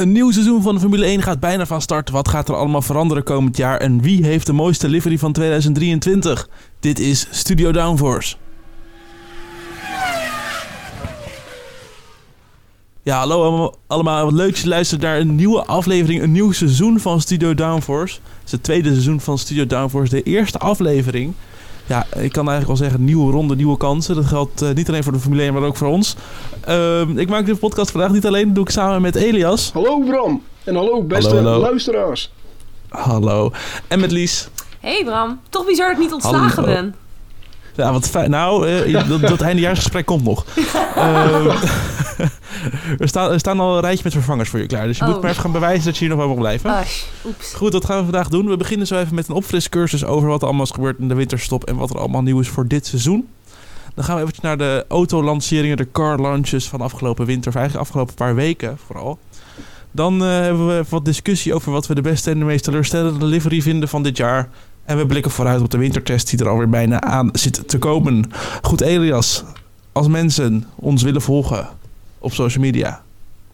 Een nieuw seizoen van de Formule 1 gaat bijna van start. Wat gaat er allemaal veranderen komend jaar? En wie heeft de mooiste livery van 2023? Dit is Studio Downforce. Ja, hallo allemaal-. Wat leuk dat je luistert naar een nieuwe aflevering, een nieuw seizoen van Studio Downforce. Het is het tweede seizoen van Studio Downforce, de eerste aflevering. Ja, ik kan eigenlijk wel zeggen, nieuwe ronde, nieuwe kansen. Dat geldt eh, niet alleen voor de Formule 1, maar ook voor ons. Ehm, ik maak deze podcast vandaag niet alleen, dat doe ik samen met Elias. Hallo Bram. En hallo beste Hallo, hallo. luisteraars. Hallo. En met Lies. Hey Bram, toch bizar dat ik niet ontslagen Hallo. ben. Ja, wat fijn. Nou, eh, dat, dat eindejaarsgesprek komt nog. Ehm, er, staan, er staan al een rijtje met vervangers voor je klaar. Dus je moet Oh. maar even gaan bewijzen dat je hier nog wel mag blijven. Oeps. Goed, dat gaan we vandaag doen. We beginnen zo even met een opfriscursus over wat er allemaal is gebeurd in de winterstop en wat er allemaal nieuw is voor dit seizoen. Dan gaan we eventjes naar de autolanceringen, de car launches van afgelopen winter, of eigenlijk afgelopen paar weken vooral. Dan eh, hebben we wat discussie over wat we de beste en de meest teleurstellende livery vinden van dit jaar. En we blikken vooruit op de wintertest die er alweer bijna aan zit te komen. Goed, Elias, als mensen ons willen volgen op social media,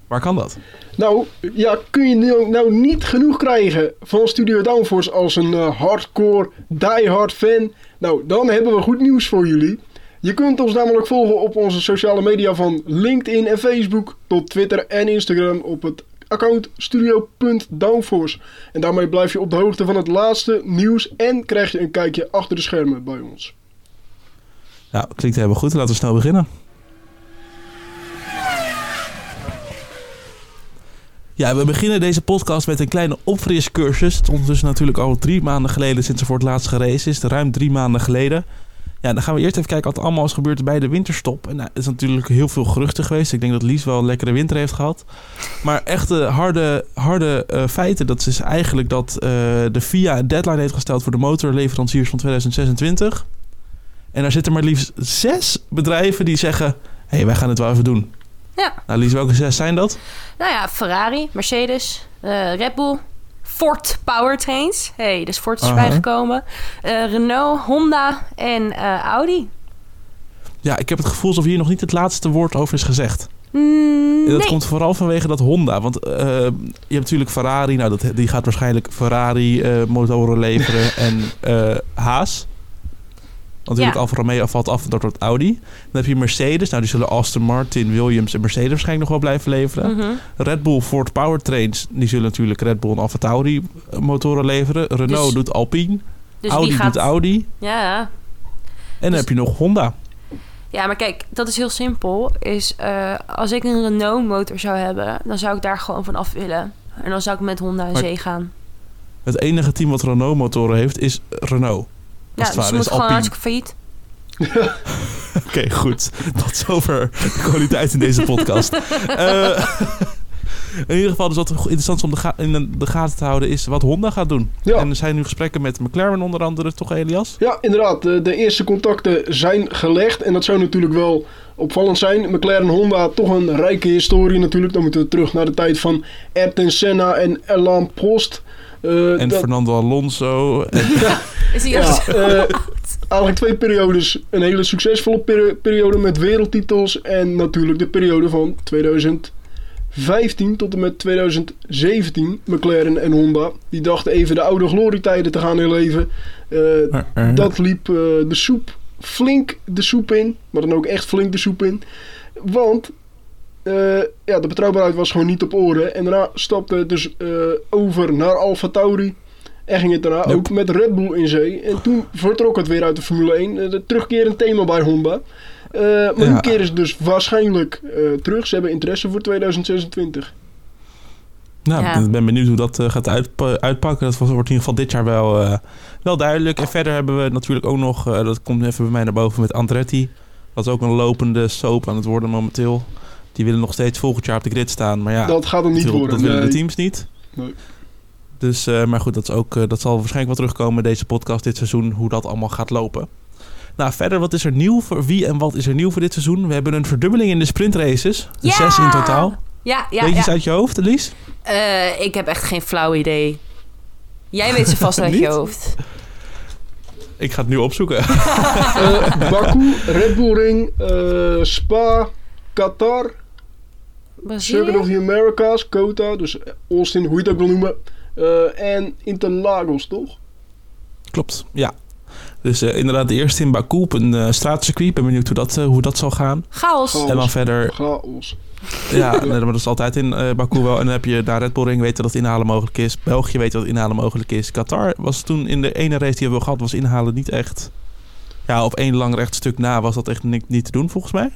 waar kan dat? Nou, ja, kun je nou, niet genoeg krijgen van Studio Downforce als een eh, hardcore, diehard fan? Nou, dan hebben we goed nieuws voor jullie. Je kunt ons namelijk volgen op onze sociale media van LinkedIn en Facebook tot Twitter en Instagram op het account studio.downforce. En daarmee blijf je op de hoogte van het laatste nieuws en krijg je een kijkje achter de schermen bij ons. Nou, klinkt helemaal goed. Laten we snel beginnen. Ja, we beginnen deze podcast met een kleine opfriscursus. Het is ondertussen natuurlijk al drie maanden geleden sinds er voor het laatst geraced is. Ruim drie maanden geleden. Ja, dan gaan we eerst even kijken wat er allemaal is gebeurd bij de winterstop. En nou, er is natuurlijk heel veel geruchten geweest. Ik denk dat Lies wel een lekkere winter heeft gehad. Maar echte harde, harde eh, feiten, dat is eigenlijk dat eh, de FIA een deadline heeft gesteld voor de motorleveranciers van 2026. En daar zitten maar liefst zes bedrijven die zeggen: hé, hey, wij gaan het wel even doen. Ja. Nou, Lies, welke zes zijn dat? Nou ja, Ferrari, Mercedes, eh, Red Bull, Ford Powertrains. hey, dus Ford is Aha. bijgekomen. Eh, Renault, Honda en eh, Audi. Ja, ik heb het gevoel alsof hier nog niet het laatste woord over is gezegd. Mm, En dat nee. komt vooral vanwege dat Honda. Want eh, je hebt natuurlijk Ferrari. Nou, dat, die gaat waarschijnlijk Ferrari motoren leveren. en Haas. Want natuurlijk Ja. Alfa Romeo valt af door tot Audi. Dan heb je Mercedes. Nou, die zullen Aston Martin, Williams en Mercedes waarschijnlijk nog wel blijven leveren. Mhm. Red Bull, Ford Powertrains. Die zullen natuurlijk Red Bull en Alfa Tauri eh, motoren leveren. Renault Dus- doet Alpine. Dus Audi gaat... doet Audi. Ja. En dan Dus- heb je nog Honda. ja, maar kijk, dat is heel simpel. Is, eh, als ik een Renault motor zou hebben, dan zou ik daar gewoon van af willen. En dan zou ik met Honda in zee gaan. Het enige team wat Renault motoren heeft is Renault. Ja, dus ze moet gewoon hartstikke failliet. Oké, goed. Tot zover de kwaliteit in deze podcast. Eh, in ieder geval, dus wat interessant is om de, ga- in de, de gaten te houden is wat Honda gaat doen. Ja. En er zijn nu gesprekken met McLaren onder andere, toch Elias? Ja, inderdaad. De, de eerste contacten zijn gelegd. En dat zou natuurlijk wel opvallend zijn. McLaren Honda, toch een rijke historie natuurlijk. Dan moeten we terug naar de tijd van Ayrton Senna en Alain Prost. Eh, En dat- Fernando Alonso. En, Is ja, echt- eh, eigenlijk twee periodes. Een hele succesvolle peri- periode met wereldtitels. En natuurlijk de periode van 2015 tot en met 2017. McLaren en Honda. Die dachten even de oude glorietijden te gaan herleven. Eh, dat liep eh, de soep flink de soep in. Maar dan ook echt flink de soep in. Want eh, ja, de betrouwbaarheid was gewoon niet op orde. En daarna stapte het dus eh, over naar Alfa Tauri. En ging het daarna ook met Red Bull in zee. En toen vertrok het weer uit de Formule 1. Eh, de terugkerend thema bij Honda. Eh, maar nu keren ze dus waarschijnlijk eh, terug. Ze hebben interesse voor 2026. nou, Ja. ik ben benieuwd hoe dat gaat uitpa- uitpakken. Dat wordt in ieder geval dit jaar wel, eh, wel duidelijk. En verder hebben we natuurlijk ook nog, eh, dat komt even bij mij naar boven met Andretti. Dat is ook een lopende soap aan het worden momenteel. Die willen nog steeds volgend jaar op de grid staan. Maar ja, dat gaat hem niet worden. dat willen de teams niet. Nee. Dus, eh, maar goed, dat, is ook, eh, dat zal waarschijnlijk wel terugkomen deze podcast dit seizoen, hoe dat allemaal gaat lopen. Nou, verder, wat is er nieuw voor wie en wat is er nieuw voor dit seizoen? We hebben een verdubbeling in de sprintraces. Ja! Zes in totaal. Ja, ja, Weet je ja. uit je hoofd, Lies? Eh, ik heb echt geen flauw idee. Jij weet ze vast uit je hoofd. Ik ga het nu opzoeken. Eh, Baku, Red Bull Ring, eh, Spa, Qatar, Brazilië? Circuit of the Americas, COTA, dus Austin, hoe je het ook wil noemen. Eh, en Interlagos, toch? Klopt, ja. Dus eh, inderdaad de eerste in Baku op een eh straatcircuit. Ik ben benieuwd hoe dat, eh, hoe dat zal gaan. Chaos. Chaos. En dan verder Chaos. Ja, nee, maar dat is altijd in eh, Baku wel. En dan heb je daar Red Bull Ring weten dat inhalen mogelijk is. België weet dat inhalen mogelijk is. Qatar was toen in de ene race die we gehad, was inhalen niet echt... Ja, op één lang recht stuk na was dat echt ni- niet te doen volgens mij.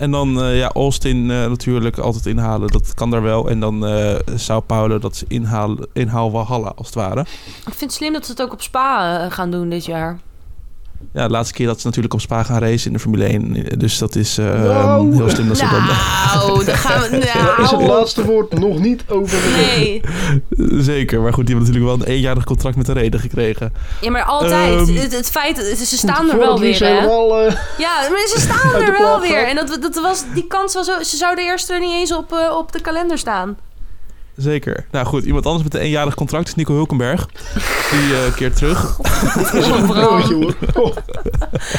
En dan eh, ja, Austin eh, natuurlijk altijd inhalen, dat kan daar wel. En dan eh Sao Paulo, dat is inhalen, inhaal Walhalla als het ware. Ik vind het slim dat ze het ook op Spa gaan doen dit jaar. Ja, de laatste keer dat ze natuurlijk op Spa gaan racen in de Formule 1. Dus dat is eh, Nou. heel slim dat ze dan... Nou, dan gaan we... Daar is het Nou, laatste woord nog niet over. nee. Zeker, maar goed, die hebben natuurlijk wel een eenjarig contract met de reden gekregen. Ja, maar altijd. Ehm, het, het feit, ze staan er wel weer, hè? eh, Ja, maar ze staan er wel weer. En dat, dat was, die kans was zo... Ze zouden eerst er niet eens op, eh, op de kalender staan. Zeker. Nou goed, iemand anders met een eenjarig contract is Nico Hulkenberg. Die eh keert terug. is een broodje hoor.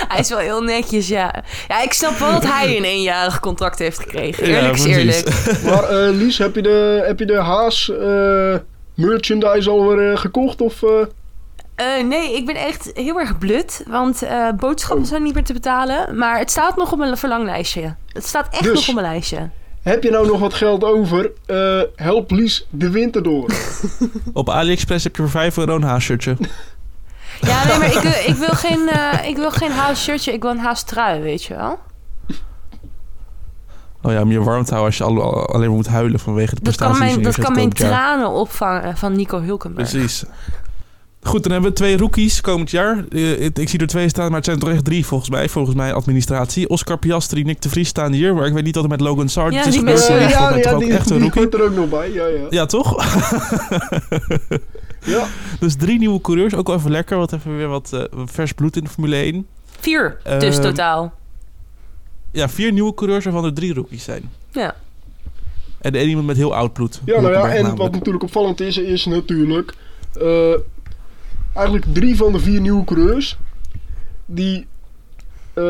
Hij is wel heel netjes, ja. Ja, ik snap wel dat hij een eenjarig contract heeft gekregen. Ja, Eerlijk is eerlijk. maar eh, Lies, heb je de, heb je de Haas eh, merchandise alweer gekocht? Of, eh? Eh, nee, ik ben echt heel erg blut. Want eh, boodschappen Oh. zijn niet meer te betalen. Maar het staat nog op mijn verlanglijstje. Het staat echt Dus. nog op mijn lijstje. Heb je nou nog wat geld over? Eh, help Lies de winter door. Op AliExpress heb je voor 5 euro een haashirtje. Ja, nee, maar ik, wil- ik wil geen, eh, ik wil geen haas shirtje. Ik wil een haas trui, weet je wel. Oh ja, om je warm te houden als je al- alleen maar moet huilen vanwege de Dat kan prestaties mijn, dat kan mijn tranen opvangen van Nico Hulkenberg. Precies. Goed, dan hebben we twee rookies komend jaar. Eh, ik, ik zie er twee staan, maar het zijn er toch echt drie volgens mij. Volgens mij administratie. Oscar Piastri, Nick de Vries staan hier. Maar ik weet niet wat er met Logan Sargent Ja, is gebeurd. Eh, toch ook die, echt een rookie. er ook nog bij. Ja, ja. Ja, toch? ja. dus drie nieuwe coureurs. Ook wel even lekker. Wat even weer wat eh, vers bloed in de Formule 1. Vier, dus totaal. Ja, vier nieuwe coureurs waarvan er drie rookies zijn. Ja. En één iemand met heel oud bloed. Ja, nou ja, en namelijk. wat natuurlijk opvallend is, is natuurlijk eh, eigenlijk drie van de vier nieuwe coureurs die eh,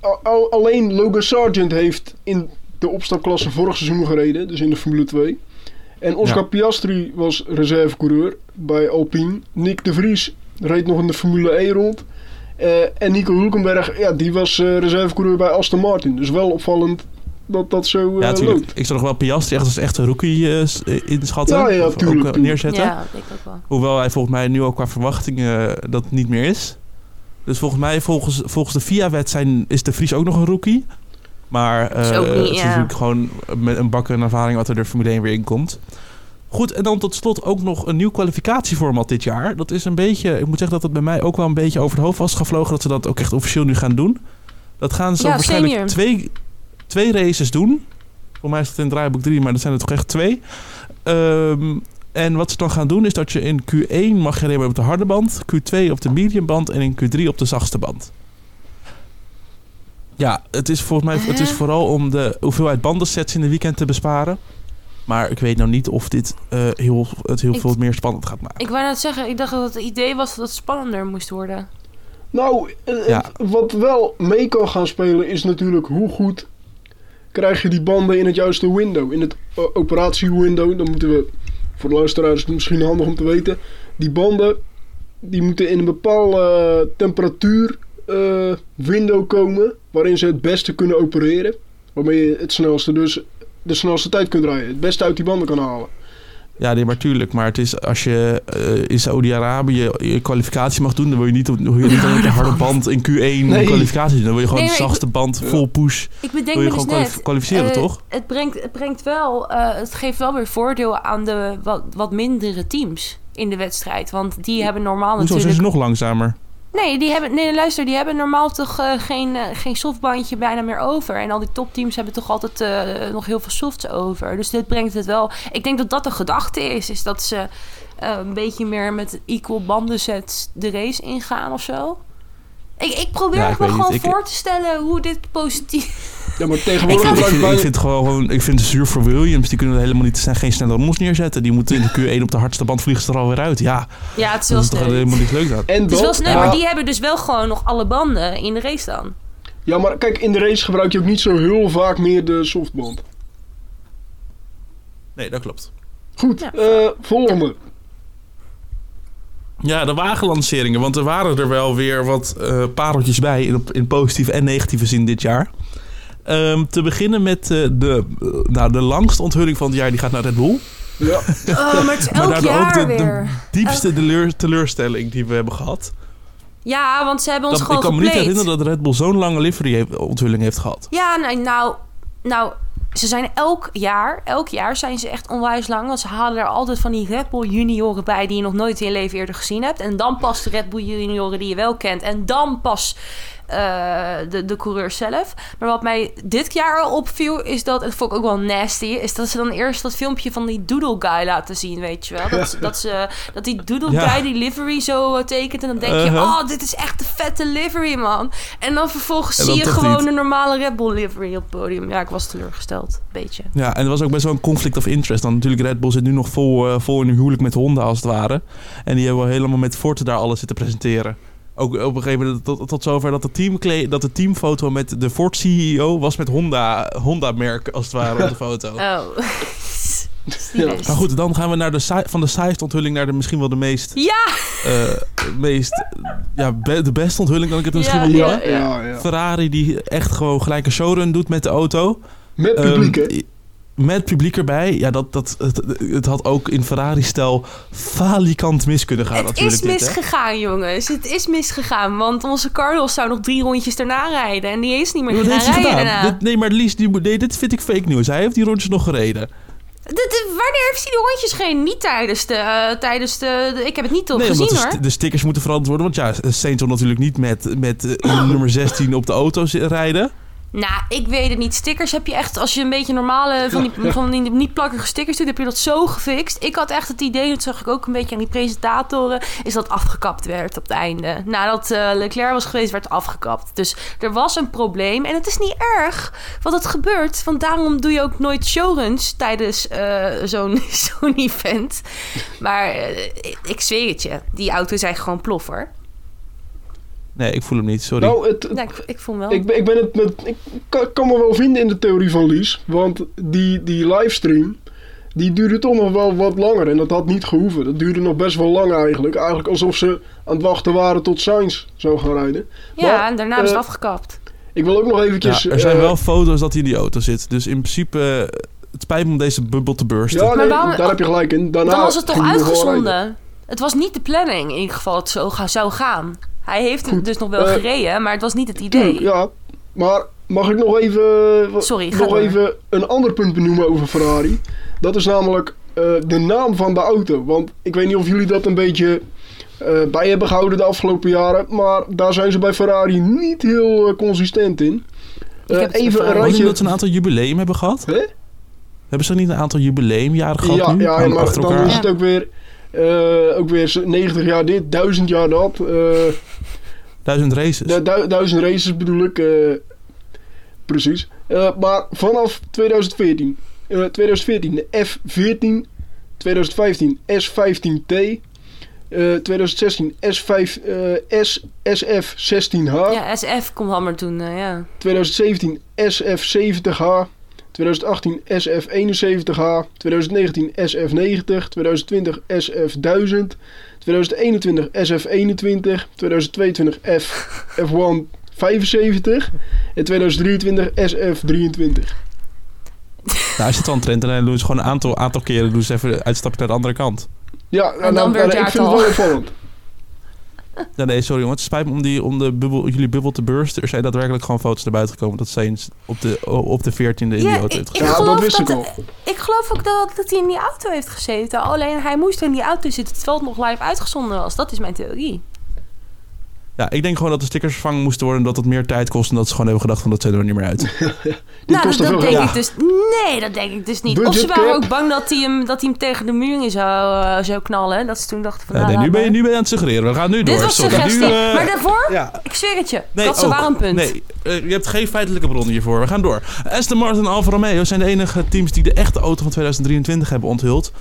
al- al- alleen Logan Sargent heeft in de opstapklasse vorig seizoen gereden, dus in de Formule 2. En Oscar Ja. Piastri was reservecoureur bij Alpine. Nick de Vries reed nog in de Formule E rond. Eh, en Nico Hulkenberg, ja, die was eh, reservecoureur bij Aston Martin. Dus wel opvallend dat dat zo eh, Ja, loopt. natuurlijk. Ik zou nog wel Piastri echt als echte rookie eh, eh, inschatten. Ja, ja, tuurlijk, ook neerzetten. Ja, denk ik ook wel. Hoewel hij volgens mij nu ook qua verwachtingen dat niet meer is. Dus volgens mij, volgens, volgens de FIA-wet zijn, is de Vries ook nog een rookie. Maar eh Is ook niet, het is ja. natuurlijk gewoon met een bak en ervaring wat er de Formule 1 weer in komt. Goed, en dan tot slot ook nog een nieuw kwalificatieformat dit jaar. Dat is een beetje, ik moet zeggen dat het bij mij ook wel een beetje over het hoofd was gevlogen dat ze dat ook echt officieel nu gaan doen. Dat gaan ze Ja, waarschijnlijk senior. twee, twee races doen. Voor mij is het in draaiboek 3, maar dat zijn er toch echt twee. Ehm, en wat ze dan gaan doen is dat je in Q1 mag je op de harde band, Q2 op de medium band en in Q3 op de zachtste band. Ja, het is volgens mij het is vooral om de hoeveelheid bandensets in de weekend te besparen. Maar ik weet nou niet of dit eh, heel, het heel Ik- veel meer spannend gaat maken. Ik wou net zeggen, ik dacht dat het idee was dat het spannender moest worden. Nou, eh, Ja. het- wat wel mee kan gaan spelen is natuurlijk hoe goed krijg je die banden in het juiste window. In het uh, operatiewindow, dan moeten we, voor de luisteraars misschien handig om te weten, die banden die moeten in een bepaalde temperatuur eh, window komen waarin ze het beste kunnen opereren. Waarmee je het snelste dus de snelste tijd kunt rijden. Het beste uit die banden kan halen. Ja, nee, maar tuurlijk. Maar het is als je eh, in Saudi-Arabië je, kwalificatie mag doen, dan wil je niet op, wil je niet de harde band in Q1 Nee. kwalificatie doen. Dan wil je gewoon Nee, de zachtste band, vol push. Ik bedenk Wil je me dus gewoon net... kwalificeren, eh, toch? Het brengt, het brengt wel... eh, het geeft wel weer voordeel aan de wat, wat mindere teams in de wedstrijd. Want die hebben normaal Hoezo zijn natuurlijk... ze nog langzamer? Nee, die hebben, nee, luister, die hebben normaal toch eh, geen, eh, geen softbandje bijna meer over. En al die topteams hebben toch altijd eh, nog heel veel softs over. Dus dit brengt het wel. Ik denk dat dat de gedachte is. Is dat ze een beetje meer met equal bandensets de race ingaan of zo. Ik, ik probeer Ja, ik me gewoon niet. Ik- voor te stellen hoe dit positief... Ja, maar Ik tegenwoordig Ik vind, ik bijna- vind het gewoon, ik vind het zuur voor Williams. Die kunnen helemaal niet, zijn geen snelle rommels neerzetten. Die moeten in de Q1 op de hardste band vliegen ze er alweer uit. Ja, Ja, het is wel dat is toch helemaal niet leuk dat. En Het is wel sneu, Ja. maar die hebben dus wel gewoon nog alle banden in de race dan. Ja, maar kijk, in de race gebruik je ook niet zo heel vaak meer de softband. Nee, dat klopt. Goed, Ja. eh, volgende. Ja, de wagenlanceringen. Want er waren er wel weer wat eh, pareltjes bij. In, in positieve en negatieve zin dit jaar. Ehm, te beginnen met eh, de, eh, nou, de langste onthulling van het jaar. Die gaat naar Red Bull. Ja, Oh, maar het is elk ook jaar de, de weer. diepste teleur- teleurstelling die we hebben gehad. Ja, want ze hebben ons Dat, ik gewoon kan me niet herinneren dat Red Bull zo'n lange livery heeft, onthulling heeft gehad. Ja, nee, nou, nou, ze zijn elk jaar, elk jaar zijn ze echt onwijs lang. Want ze halen er altijd van die Red Bull junioren bij die je nog nooit in je leven eerder gezien hebt. En dan pas de Red Bull junioren die je wel kent. En dan pas eh, de, de coureur zelf. Maar wat mij dit jaar al opviel, is dat, het vond ik ook wel nasty, is dat ze dan eerst dat filmpje van die Doodle Guy laten zien, weet je wel. Dat, dat, ze, dat die Doodle Ja. Guy die livery zo eh, tekent. En dan denk je, Uh-huh. oh, dit is echt een vette livery, man. En dan vervolgens En zie je gewoon niet. een normale Red Bull livery op het podium. Ja, ik was teleurgesteld. Beetje. Ja, en er was ook best wel een conflict of interest. Dan natuurlijk, Red Bull zit nu nog vol, eh, vol in een huwelijk met Honda als het ware. En die hebben wel helemaal met Forte daar alles zitten presenteren. Ook op een gegeven moment tot, tot zover dat de, teamkle- dat de teamfoto met de Ford CEO was met Honda, Honda-merk als het ware op de foto. Oh. Ja. Maar goed, dan gaan we naar de van de saaiste onthulling naar de misschien wel de meest, Ja! eh, meest ja, be- de beste onthulling kan ik het misschien Ja, wel ja, noemen. ja, ja. Ferrari die echt gewoon gelijk een showrun doet met de auto. Met publiek, hè? Met publiek erbij. Ja, dat, dat, het, het had ook in Ferrari-stijl falikant mis kunnen gaan het is misgegaan, jongens. Het is misgegaan. Want onze Carlos zou nog drie rondjes daarna rijden. En die is niet meer Wat gaan rijden daarna. Nee, maar Lies, die, nee, dit vind ik fake news. Hij heeft die rondjes nog gereden. Dit- wanneer heeft hij die rondjes gereden? Niet tijdens de... eh, tijdens de, de- ik heb het niet op nee, gezien, de, hoor. st- de stickers moeten veranderd worden. Want ja, Sainz wil natuurlijk niet met, met eh, nummer 16 op de auto rijden. Nou, ik weet het niet. Stickers heb je echt... Als je een beetje normale... Van die, van die niet plakkige stickers doet, heb je dat zo gefixt. Ik had echt het idee, dat zag ik ook een beetje aan die presentatoren... is dat afgekapt werd op het einde. Nadat eh, Leclerc was geweest, werd afgekapt. Dus er was een probleem. En het is niet erg, want het gebeurt. Want daarom doe je ook nooit showruns tijdens eh, zo'n zo'n event. Maar eh, ik zweer het je. Die auto is eigenlijk gewoon ploffer. Nee, ik voel hem niet, sorry. Nou, het, het- ik, ik voel hem wel. ik, ben- ik ben het met, ik kan, kan me wel vinden in de theorie van Lies. Want die, die livestream, die duurde toch nog wel wat langer. En dat had niet gehoeven. Dat duurde nog best wel lang eigenlijk. Eigenlijk alsof ze aan het wachten waren tot Sainz zou gaan rijden. ja, maar, en daarna is het eh, afgekapt. Ik wil ook nog ja, eventjes... er zijn eh, wel foto's dat hij in die auto zit. Dus in principe, eh, het spijt me om deze bubbel te bursten. Ja, Maar nee, waarom- daar heb je gelijk in. Daarna Dan was het toch uitgezonden? Het was niet de planning in ieder geval dat het zo ga- zou gaan. Hij heeft het Goed, dus nog wel eh, gereden, maar het was niet het idee. Tuurlijk, ja. Maar mag ik nog even, Sorry, nog even een ander punt benoemen over Ferrari? Dat is namelijk eh, de naam van de auto. Want ik weet niet of jullie dat een beetje eh, bij hebben gehouden de afgelopen jaren. Maar daar zijn ze bij Ferrari niet heel consistent in. Ik Eh, heb het even een randje. dat ze een aantal jubileum hebben gehad? Hè? Hebben ze niet een aantal jubileumjaren gehad Ja, nu? ja maar achter dan elkaar? is het ook weer, eh, ook weer 90 jaar dit, 1000 jaar dat. eh, Duizend races. Du- du- duizend races bedoel ik. eh, precies. Eh, maar vanaf 2014. eh, 2014 de F14. 2015 S15T. eh 2016 S5, eh, S, SF16H. Ja, SF komt Hammer toen, eh, ja. 2017 SF70H. 2018 SF71H. 2019 SF90. 2020 SF1000. 2021 SF21. 2022 F, F1 75. En 2023 SF23. Nou, is het wel een trend en dan doen ze gewoon een aantal, aantal keren doen ze even uitstapje naar de andere kant. Ja, En dan weer het ik vind het wel opvallend. Ja, nee, sorry jongen. Het spijt me om, die, om de bubbel, jullie bubbel te bursten. Er zijn daadwerkelijk gewoon foto's naar buiten gekomen dat Sainz op de, op de 14e in die Ja, auto ik, heeft ik gezeten. Ja, dat geloof wist dat, ik al. ik geloof ook dat, dat hij in die auto heeft gezeten. Alleen hij moest in die auto zitten terwijl het nog live uitgezonden was. Dat is mijn theorie. Ja, ik denk gewoon dat de stickers vervangen moesten worden. Dat het meer tijd kost. En dat ze gewoon hebben gedacht van dat zet er niet meer uit. Nou, dat, te dat veel denk geld. ik dus. Nee, dat denk ik dus niet. of ze waren cap. ook bang dat hij hem, dat hij hem tegen de muur in zou, eh, zou knallen. Dat ze toen dachten van. Ja, nou, nee, nu, ben je, nu ben je aan het suggereren. We gaan nu door. Dit was Sorry. suggestie. Nu, eh, Maar daarvoor, ja. ik zweer het je. Nee, dat ze ook. waren een punt. Nee, eh, je hebt geen feitelijke bron hiervoor. We gaan door. Aston Martin en Alfa Romeo zijn de enige teams die de echte auto van 2023 hebben onthuld.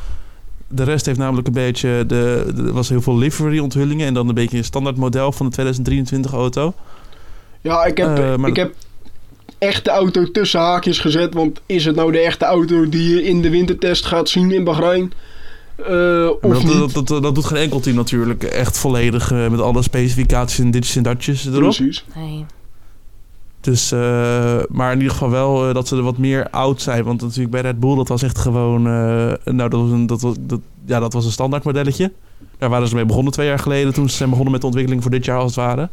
De rest heeft namelijk een beetje... De, er was heel veel livery onthullingen en dan een beetje een standaard model van de 2023 auto. Ja, ik heb, Eh, maar ik heb echte auto tussen haakjes gezet. Want is het nou de echte auto die je in de wintertest gaat zien in Bahrein? Eh, Maar of dat, niet? dat, dat, dat doet geen enkel team natuurlijk echt volledig eh, met alle specificaties en ditjes en datjes erop. Precies. Nee. Dus, eh, maar in ieder geval wel eh, dat ze er wat meer oud zijn. Want natuurlijk bij Red Bull, dat was echt gewoon... eh, nou, dat was een, dat, was- dat, ja, dat was een standaard modelletje. Daar waren ze mee begonnen twee jaar geleden. Toen ze zijn begonnen met de ontwikkeling voor dit jaar als het ware.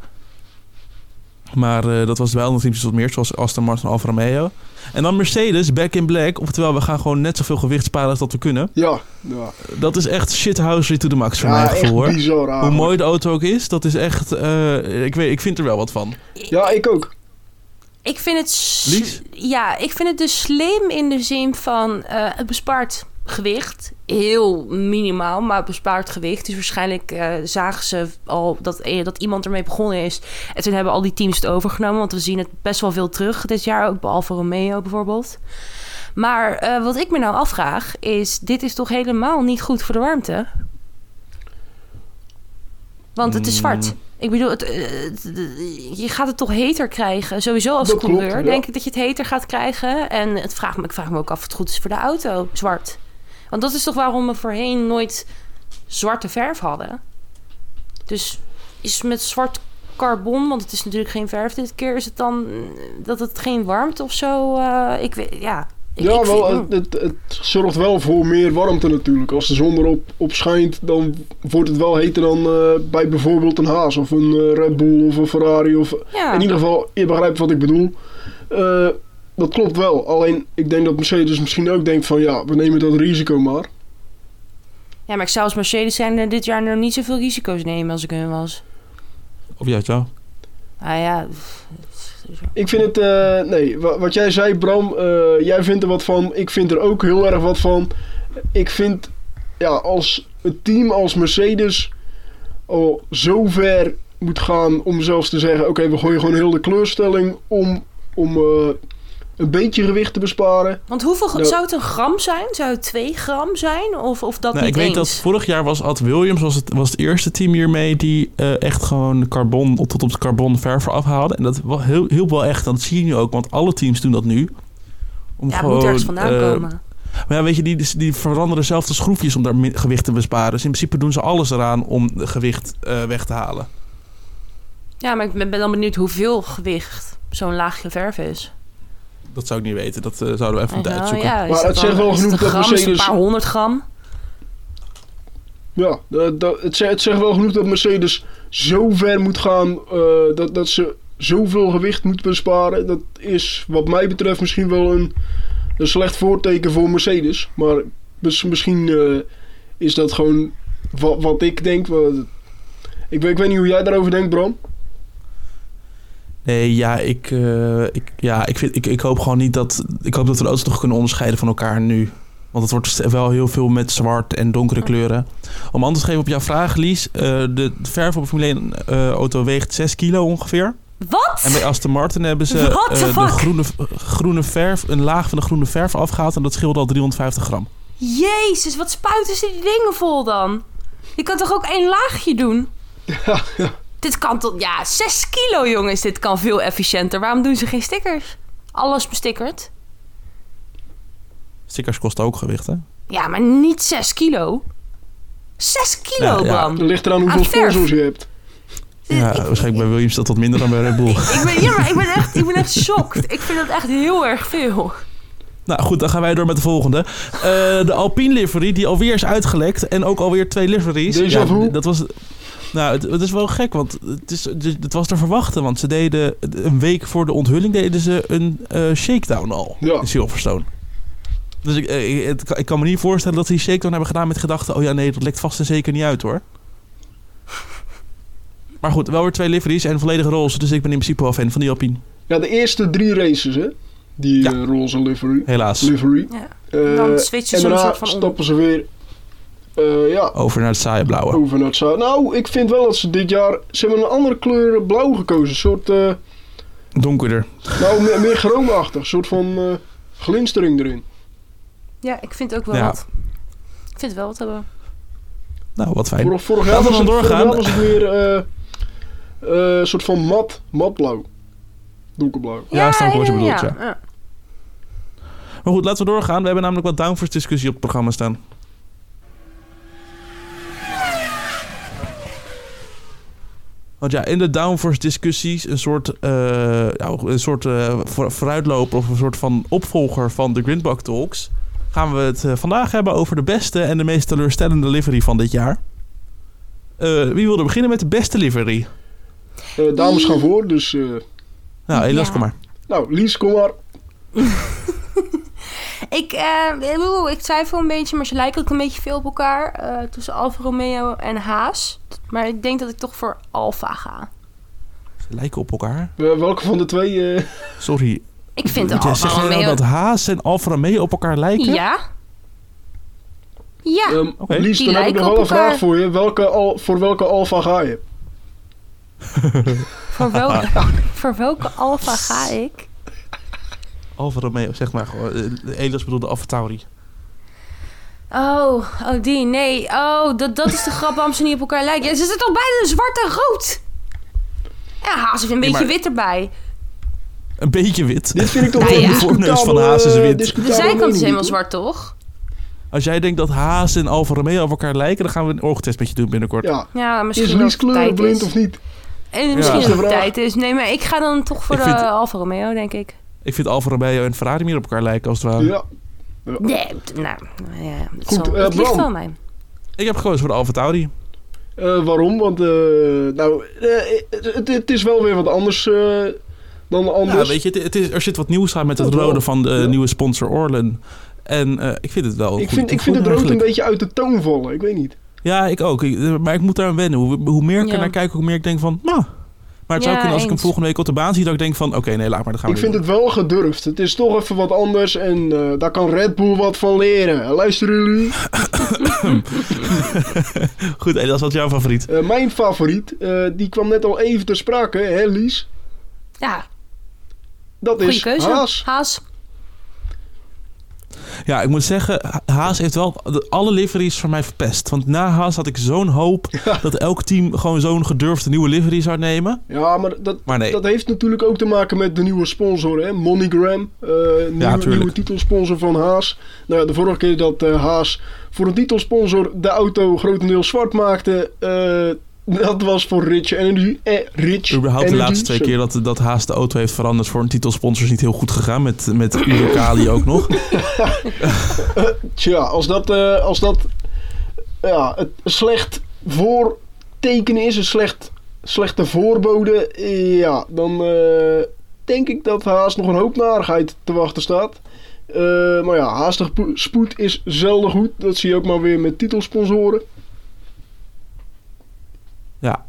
Maar dat was wel nog teams wat meer, zoals Aston Martin en Alfa Romeo. En dan Mercedes, back in black. Oftewel, we gaan gewoon net zoveel gewicht sparen als dat we kunnen. Ja, ja. Dat is echt shithousery to the max voor ja echt gevoel hoor. bizar Hoe mooi de auto ook is, dat is echt... ik, weet, ik vind er wel wat van. Ja, ik ook. Ik vind het... Lies? Ja, ik vind het dus slim in de zin van... eh, het bespaart gewicht. Heel minimaal, maar het bespaart gewicht. Dus waarschijnlijk eh, zagen ze al dat, eh, dat iemand ermee begonnen is. En toen hebben al die teams het overgenomen. Want we zien het best wel veel terug dit jaar. Ook bij Alfa Romeo bijvoorbeeld. Maar wat ik me nou afvraag is... Dit is toch helemaal niet goed voor de warmte? Want het is zwart. Mm. Ik bedoel, het, eh, het- je gaat het toch heter krijgen. Sowieso als Dat klopt, coureur ja. denk ik dat je het heter gaat krijgen. En het vraagt me, ik vraag me ook af of het goed is voor de auto, zwart. Want dat is toch waarom we voorheen nooit zwarte verf hadden. Dus is met zwart carbon, want het is natuurlijk geen verf dit keer... is het dan eh, dat het geen warmte of zo... eh, ik weet, ja... Ik, Ja, ik wel, vind- het, het, het zorgt wel voor meer warmte natuurlijk. Als de zon erop op schijnt, dan wordt het wel heter dan eh, bij bijvoorbeeld een Haas of een eh, Red Bull of een Ferrari. Of, ja. In ieder geval, je begrijpt wat ik bedoel. Eh, dat klopt wel. Alleen, ik denk dat Mercedes misschien ook denkt van ja, we nemen dat risico maar. ja, maar ik zou als Mercedes zijn dit jaar nog niet zoveel risico's nemen als ik hun was. Of juist wel. Ah ja, Ik vind het, eh, nee, wa- wat jij zei Bram, eh, jij vindt er wat van. Ik vind er ook heel erg wat van. Ik vind, ja, als het team als Mercedes al zo ver moet gaan om zelfs te zeggen... oké, we gooien gewoon heel de kleurstelling om, om eh, een beetje gewicht te besparen. Want hoeveel Nou- zou het een gram zijn? Zou het 2 gram zijn? Of, of dat Nou, niet ik weet eens? dat vorig jaar was Ad Williams was het, was het eerste team hiermee die eh, echt gewoon carbon tot op de carbon verf afhaalde. En dat heel, heel wel echt. En dat zie je nu ook, want alle teams doen dat nu. Om Ja, het gewoon, moet ergens vandaan eh, komen. Maar ja, weet je, die, die- veranderen zelf de schroefjes om daar gewicht te besparen. Dus in principe doen ze alles eraan om gewicht eh, weg te halen. Ja, maar ik ben, ben dan benieuwd hoeveel gewicht zo'n laagje verf is. Dat zou ik niet weten. Dat eh, zouden we even moeten uitzoeken. ja, Maar het zegt wel genoeg dat Mercedes- een paar honderd gram? Ja, dat, dat, het, zegt, het zegt wel genoeg dat Mercedes zo ver moet gaan eh, dat, dat ze zoveel gewicht moet besparen. Dat is wat mij betreft misschien wel een, een slecht voorteken voor Mercedes. Maar mis- misschien eh, is dat gewoon wat, wat ik denk. Wat- ik, weet- ik weet niet hoe jij daarover denkt, Bram. Nee, ja, ik, eh, ik, ja ik, vind, ik, ik hoop gewoon niet dat... Ik hoop dat we de auto's nog kunnen onderscheiden van elkaar nu. Want het wordt st- wel heel veel met zwart en donkere kleuren. Om antwoord te geven op jouw vraag, Lies. eh, de verf op een Formule 1 eh, auto weegt 6 kilo ongeveer. Wat? En bij Aston Martin hebben ze de groene, groene verf, een laag van de groene verf afgehaald. En dat scheelde al 350 gram. Jezus, wat spuiten ze die dingen vol dan? Je kan toch ook één laagje doen? Ja, ja. Dit kan tot... Ja, 6 kilo jongens, dit kan veel efficiënter. Waarom doen ze geen stickers? Alles bestickerd. Stickers kosten ook gewicht, hè? Ja, maar niet 6 kilo. 6 kilo, Ja, ja. Bram. Het ligt eraan hoeveel sponsors je hebt. Ja, waarschijnlijk bij Williams dat wat minder dan bij Red Bull. Ik ben, ja, maar ik ben echt, ik ben echt shocked. Ik vind dat echt heel erg veel. Nou goed, dan gaan wij door met de volgende. Eh, de Alpine livery, die alweer is uitgelekt. En ook alweer twee liveries. Déjà vu. dat was... Nou, het, het is wel gek, want het, is, het was te verwachten. Want ze deden een week voor de onthulling deden ze een eh, shakedown al Ja. in Silverstone. Dus ik, eh, ik- het, ik kan me niet voorstellen dat ze die shakedown hebben gedaan met gedachte... oh ja, nee, dat lekt vast en zeker niet uit, hoor. Maar goed, wel weer twee liveries en volledige roze. Dus ik ben in principe wel fan van die Alpine. Ja, de eerste drie races, hè? Die Ja. eh, roze livery. Helaas. livery. Ja. Eh, Dan switchen en ze een daarna soort van om. stappen ze weer eh, ja, Over naar het saaie blauwe. over naar het. Nou, ik vind wel dat ze dit jaar... Ze hebben een andere kleur blauw gekozen. Een soort... eh, Donkerder. nou, meer, meer chroomachtig. Een soort van eh, glinstering erin. Ja, ik vind ook wel Ja. wat. Ik vind het wel wat hebben. Nou, wat fijn. Vorig, vorig jaar Laten we was het, doorgaan. was het meer... eh, eh, een soort van mat, matblauw. Donkerblauw. Ja, snap ik wat je bedoelt, ja. ja. Maar goed, laten we doorgaan. We hebben namelijk wat downforce discussie op het programma staan. Want ja, in de downforce discussies een soort, eh, ja, een soort eh, voor- vooruitloper of een soort van opvolger van de Grindbug Talks... gaan we het eh, vandaag hebben over de beste en de meest teleurstellende livery van dit jaar. Eh, wie wil er beginnen met de beste livery? Eh, dames gaan voor, dus... eh, Nou, Elias, Ja. kom maar. nou, Lies, kom maar. Ik, eh, oeh, ik twijfel een beetje, maar ze lijken ook een beetje veel op elkaar. eh, tussen Alfa Romeo en Haas. Maar ik denk dat ik toch voor Alfa ga. Ze lijken op elkaar. Welke van de twee... eh, Sorry, Ik vind de Moet jij Alfa zeggen Romeo... dat Haas en Alfa Romeo op elkaar lijken? Ja? Ja. ehm, Oké. Lies, Die dan heb ik nog wel een vraag voor je. Welke al, voor welke Alfa ga je? Voor welke, voor welke Alfa ga ik? Alfa Romeo, zeg maar gewoon. Eh, Elias bedoelde Alfa Tauri. Oh, oh die, nee. Oh, dat, dat is de grap waarom ze niet op elkaar lijken. Ja, ze zitten toch beide zwart en rood? Ja, Haas heeft een beetje maar- wit erbij. Een beetje wit. Dit vind ik toch Nou wel ja. een De voorneus van Haas is wit. De discutabele zijkant is helemaal zwart, toch? Als jij denkt dat Haas en Alfa Romeo op elkaar lijken, dan gaan we een oogtest met je doen binnenkort. Ja. Ja, Is misschien wel Lies het tijd kleurenblind is. of niet? En misschien Ja. dat het tijd is. Nee, maar ik ga dan toch voor de vind- Alfa Romeo, denk ik. Ik vind Alfa Romeo en Ferrari meer op elkaar lijken als het ware. Ja. Nee, nou, ja, het, Goed, zal, eh, het ligt aan mij. Ik heb gekozen voor de Alfa Tauri. Eh, waarom? Want eh, nou, eh, het, het is wel weer wat anders eh, dan anders. Ja, weet je, het, het is, er zit wat nieuws aan met het rode van de Ja. nieuwe sponsor Orlen. En eh, ik vind het wel ik goede vind, ik vind het rood een beetje uit de toon vallen. Ik weet niet. Ja, ik ook. Ik- maar ik moet daar aan wennen. Hoe, hoe meer ik Ja. er naar kijk, hoe meer ik denk van... Nou, maar het zou kunnen als ik hem volgende week op de baan zie... dat ik denk van, oké, nee, laat maar. Dan gaan we Ik vind het wel gedurfd. Het is toch even wat anders en eh, daar kan Red Bull wat van leren. Luisteren jullie? Goed, Elias, wat is jouw favoriet? Eh, mijn favoriet, eh, die kwam net al even ter sprake, hè Lies? Ja, Dat goede is keuze. Haas. Haas. Ja, ik moet zeggen, Ha- Haas heeft wel alle liveries van mij verpest. Want na Haas had ik zo'n hoop dat elk team gewoon zo'n gedurfde nieuwe livery zou nemen. Ja, maar dat, Maar nee. dat heeft natuurlijk ook te maken met de nieuwe sponsor, hè? MoneyGram. eh nieuwe, nieuwe titelsponsor van Haas. Nou ja, de vorige keer dat eh, Haas voor een titelsponsor de auto grotendeels zwart maakte... eh, dat was voor Rich Energy. Eh, Rich Überhaupt de Energy, laatste twee keer dat, dat Haas de auto heeft veranderd voor een titelsponsor is niet heel goed gegaan. Met, met Urocali ook nog. Tja, als dat, eh, als dat ja, het slecht voortekenen is, een slecht, slechte voorbode, eh, ja, dan eh, denk ik dat Haas nog een hoop narigheid te wachten staat. Maar ja, haastig po- spoed is zelden goed. Dat zie je ook maar weer met titelsponsoren. Ja.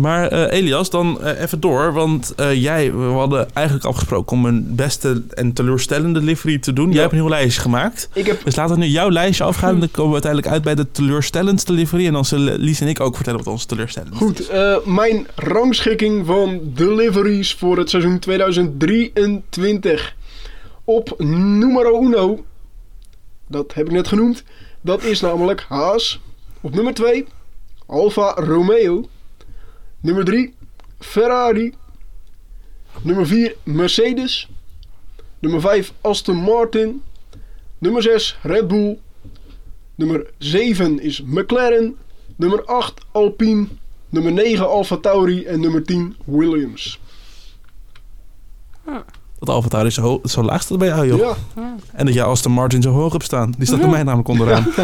Maar eh, Elias, dan eh, even door. Want eh, jij, we hadden eigenlijk afgesproken om een beste en teleurstellende livery te doen. Jij hebt een heel lijstje gemaakt. Ik heb, Dus laten we nu jouw lijstje afgaan. En dan komen we uiteindelijk uit bij de teleurstellendste livery. En dan zullen Lies en ik ook vertellen wat onze teleurstellend goed, is. eh, mijn rangschikking van deliveries voor het seizoen 2023. Op numero uno, dat heb ik net genoemd, dat is namelijk Haas. Op nummer 2, Alfa Romeo. Nummer 3, Ferrari. Nummer 4, Mercedes. Nummer 5, Aston Martin. Nummer 6, Red Bull. Nummer 7 is McLaren. Nummer 8, Alpine. Nummer 9, Alfa Tauri. En nummer 10, Williams. Dat Alfa Tauri zo, zo laag staat bij jou, joh. Ja. En dat jij Aston Martin zo hoog hebt staan. Die staat bij mij namelijk onderaan.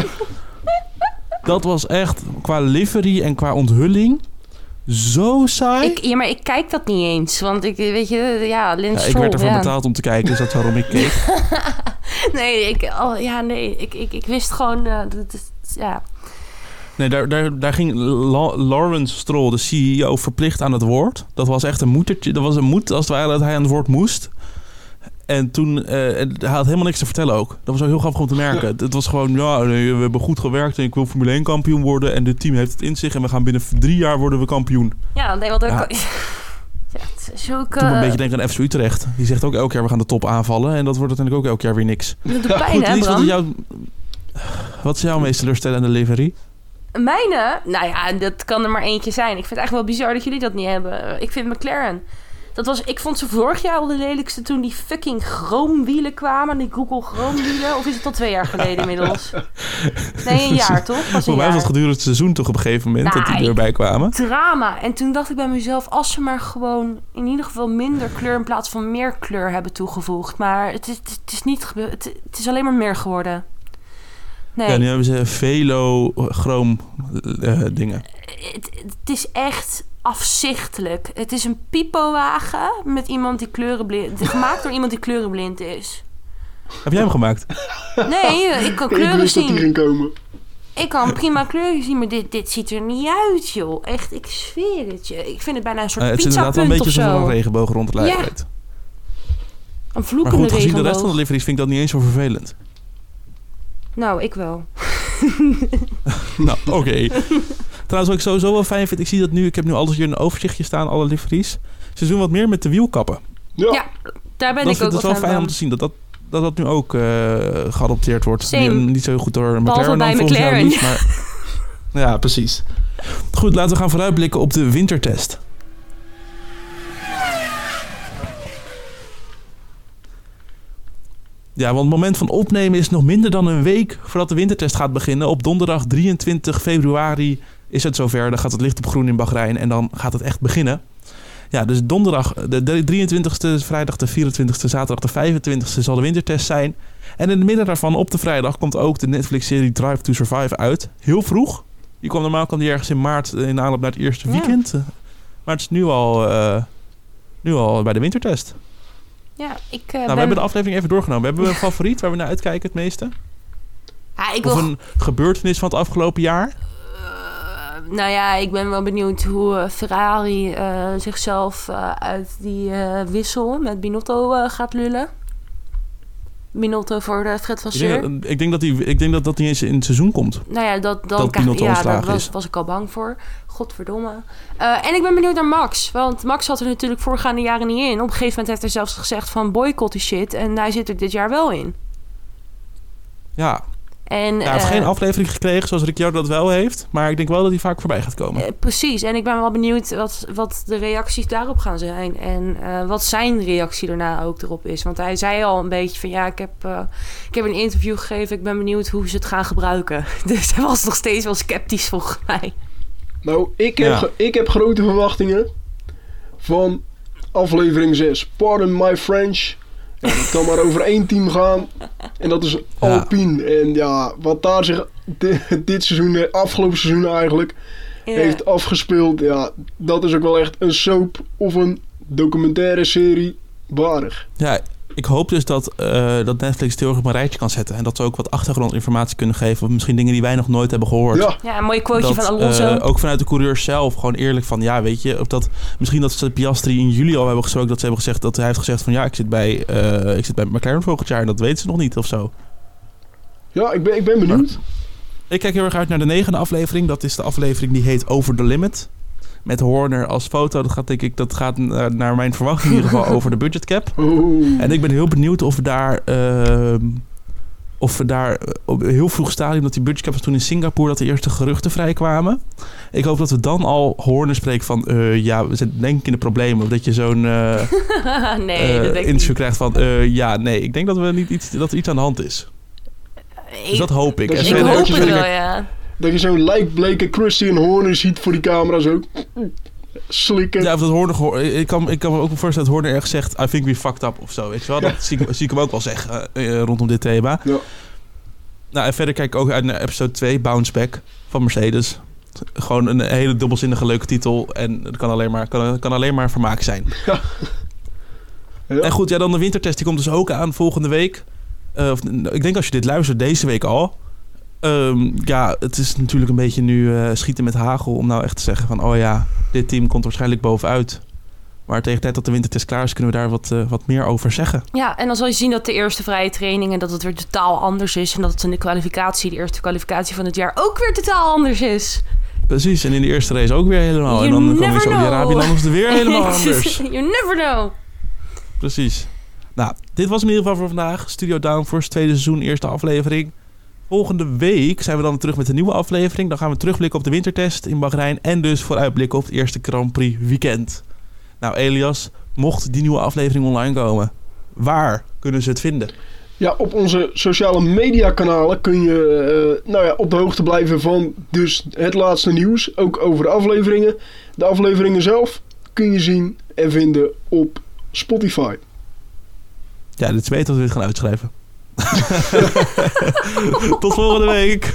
Dat was echt qua livery en qua onthulling zo saai. Ik, ja, maar ik kijk dat niet eens. Want ik, weet je, ja, Lens ja, ik werd ervan ja. betaald om te kijken, dus dat is waarom ik keek. Nee, ik, oh, ja, nee, ik, ik, ik wist gewoon, eh, dat het, ja. Nee, daar, daar, daar ging La- Lawrence Stroll, de CEO, verplicht aan het woord. Dat was echt een moedertje. Dat was een moed als het ware dat hij aan het woord moest. En toen, eh, en hij had helemaal niks te vertellen ook. Dat was ook heel grappig om te merken. Het was gewoon, ja, we hebben goed gewerkt en ik wil Formule 1 kampioen worden. En dit team heeft het in zich en we gaan binnen drie jaar worden we kampioen. Ja, nee, want Ja. ook... Ja, het is ook... Toen me een eh, beetje denken aan FC Utrecht. Die zegt ook elk jaar we gaan de top aanvallen. En dat wordt uiteindelijk ook elk jaar weer niks. Dat doet pijn, Goed, hè, Lies, wat is, Bram? jouw, wat is jouw meest teleurstellende livery? Mijne? Nou ja, dat kan er maar eentje zijn. Ik vind het eigenlijk wel bizar dat jullie dat niet hebben. Ik vind McLaren. Dat was, ik vond ze vorig jaar al de lelijkste toen die fucking chroomwielen kwamen. Die Google chroomwielen. Of is het al twee jaar geleden inmiddels? Nee, een jaar toch? Was Voor mij was het gedurende het seizoen toch op een gegeven moment dat die Nee. erbij kwamen. Drama. En toen dacht ik bij mezelf, als ze maar gewoon in ieder geval minder kleur in plaats van meer kleur hebben toegevoegd. Maar het is, het is niet gebeurd. Het, het is alleen maar meer geworden. Nee. Ja, nu hebben ze velo chroom eh, dingen. het, het is echt afzichtelijk. Het is een pipowagen met iemand die kleurenblind... Gemaakt door iemand die kleurenblind is. Heb jij hem gemaakt? Nee, ik kan Ik kleuren wist dat die zien. ging komen. Ik kan prima kleuren zien, maar dit, dit ziet er niet uit, joh. Echt, ik zweer het je. Ik vind het bijna een soort Eh, het is inderdaad wel een beetje zo'n zo. regenboog rond het lijf. Ja. Een Maar vloekende goed, gezien de rest van de liveries vind ik dat niet eens zo vervelend. Nou, ik wel. nou, oké. Trouwens, wat ik sowieso wel fijn vind, ik zie dat nu, ik heb nu alles hier in een overzichtje staan, alle liveries. Ze doen wat meer met de wielkappen. Ja, Ja, daar ben dat ik vind ook ik wel wel fijn om te zien, dat dat, dat, dat nu ook eh, geadopteerd wordt. Niet, niet zo goed door McLaren dan volgens McLaren. maar... Ja, precies. Goed, laten we gaan vooruitblikken op de wintertest. Ja, want het moment van opnemen is nog minder dan een week voordat de wintertest gaat beginnen. Op donderdag 23 februari is het zover. Dan gaat het licht op groen in Bahrein en dan gaat het echt beginnen. Ja, dus donderdag de de 23e, vrijdag de 24e, zaterdag de 25e zal de wintertest zijn. En in het midden daarvan, op de vrijdag, komt ook de Netflix-serie Drive to Survive uit. Heel vroeg. Die kwam normaal kwam die ergens in maart in aanloop naar het eerste Ja. weekend. Maar het is nu al, eh, nu al bij de wintertest. Ja, ik eh, nou, ben... we hebben de aflevering even doorgenomen. Hebben we een favoriet waar we naar uitkijken het meeste? Ja, ik Of wil een gebeurtenis van het afgelopen jaar? Nou ja, ik ben wel benieuwd hoe eh, Ferrari eh, zichzelf eh, uit die wissel met Binotto gaat lullen. Binotto voor de Fred Vasseur. denk, ik denk dat die, ik denk dat dat niet eens in het seizoen komt. Nou ja, dat, dan dat Binotto ja, daar was, ik al bang voor. Godverdomme. En ik ben benieuwd naar Max. Want Max zat er natuurlijk voorgaande jaren niet in. Op een gegeven moment heeft hij zelfs gezegd van boycott die shit. En hij zit er dit jaar wel in. Ja, En, ja hij heeft eh, geen aflevering gekregen zoals Ricciardo dat wel heeft. Maar ik denk wel dat hij vaak voorbij gaat komen. Eh, precies, en ik ben wel benieuwd wat, wat de reacties daarop gaan zijn. En eh, wat zijn reactie daarna ook erop is. Want hij zei al een beetje van ja, ik heb, eh, ik heb een interview gegeven. Ik ben benieuwd hoe ze het gaan gebruiken. Dus hij was nog steeds wel sceptisch volgens mij. Nou, ik heb, Ja. ik heb grote verwachtingen van aflevering 6. Pardon my French. Ja, dat kan maar over één team gaan. En dat is Alpine. En ja, wat daar zich di- dit seizoen, eh, afgelopen seizoen eigenlijk, Ja. heeft afgespeeld. Ja, dat is ook wel echt een soap of een documentaire serie waardig. Ja, ik hoop dus dat, eh, dat Netflix het heel erg op een rijtje kan zetten. En dat ze ook wat achtergrondinformatie kunnen geven. Of misschien dingen die wij nog nooit hebben gehoord. Ja, Ja, een mooi quoteje dat, van Alonso. eh, ook vanuit de coureurs zelf gewoon eerlijk van ja, weet je, of dat misschien dat ze Piastri in juli al hebben gesproken dat ze hebben gezegd dat hij heeft gezegd van ja, ik zit bij, eh, ik zit bij McLaren volgend jaar en dat weten ze nog niet of zo. ja ik, ben, ik ben benieuwd. Ik kijk heel erg uit naar de negende aflevering. Dat is de aflevering die heet Over the Limit. Met Horner als foto. Dat gaat denk ik, dat gaat eh, naar mijn verwachting in ieder geval over de budget cap. Oh. En ik ben heel benieuwd of we daar. ehm, of we daar eh, op een heel vroeg stadium, dat die budget cap was toen in Singapore, dat de eerste geruchten vrijkwamen. Ik hoop dat we dan al Horner spreken van, eh, ja, we zijn denk ik in de problemen. Of dat je zo'n eh, nee, interview krijgt van, ja, nee, ik denk dat, we niet iets, dat er iets aan de hand is. Dus dat hoop ik. En ik hoop het wel, ja. Dat je zo'n lijkbleke Christian Horner ziet voor die camera zo. Slikken. Ja, of dat Horner, ik kan, ik kan me ook voorstellen dat Horner ergens zegt... I think we fucked up of zo, weet je wel? Dat zie, ik, zie ik hem ook wel zeggen eh, rondom dit thema. Ja. Nou, en verder kijk ik ook uit naar episode 2, Bounce Back van Mercedes. Gewoon een hele dubbelzinnige leuke titel. En het kan alleen maar, kan, kan alleen maar vermaak zijn. Ja. Ja. En goed, ja, dan de wintertest. Die komt dus ook aan volgende week. Eh, of, ik denk als je dit luistert, deze week al. Ehm, ja, het is natuurlijk een beetje nu eh, schieten met hagel... om nou echt te zeggen van... oh ja, dit team komt waarschijnlijk bovenuit. Maar tegen de tijd dat de wintertest klaar is... kunnen we daar wat, eh, wat meer over zeggen. Ja, en dan zal je zien dat de eerste vrije trainingen dat het weer totaal anders is. En dat het in de kwalificatie, de eerste kwalificatie van het jaar, ook weer totaal anders is. Precies, en in de eerste race ook weer helemaal. You en dan komen we Saudi-Arabië en dan is het weer helemaal anders. you never know. Precies. Nou, dit was in ieder geval voor vandaag. Studio Downforce, tweede seizoen, eerste aflevering. Volgende week zijn we dan terug met een nieuwe aflevering. Dan gaan we terugblikken op de wintertest in Bahrein. En dus vooruitblikken op het eerste Grand Prix weekend. Nou, Elias, mocht die nieuwe aflevering online komen, waar kunnen ze het vinden? Ja, op onze sociale mediakanalen kun je uh, nou ja, op de hoogte blijven van dus het laatste nieuws. Ook over de afleveringen. De afleveringen zelf kun je zien en vinden op Spotify. Ja, dit is beter dat we dit gaan uitschrijven. Tot volgende week.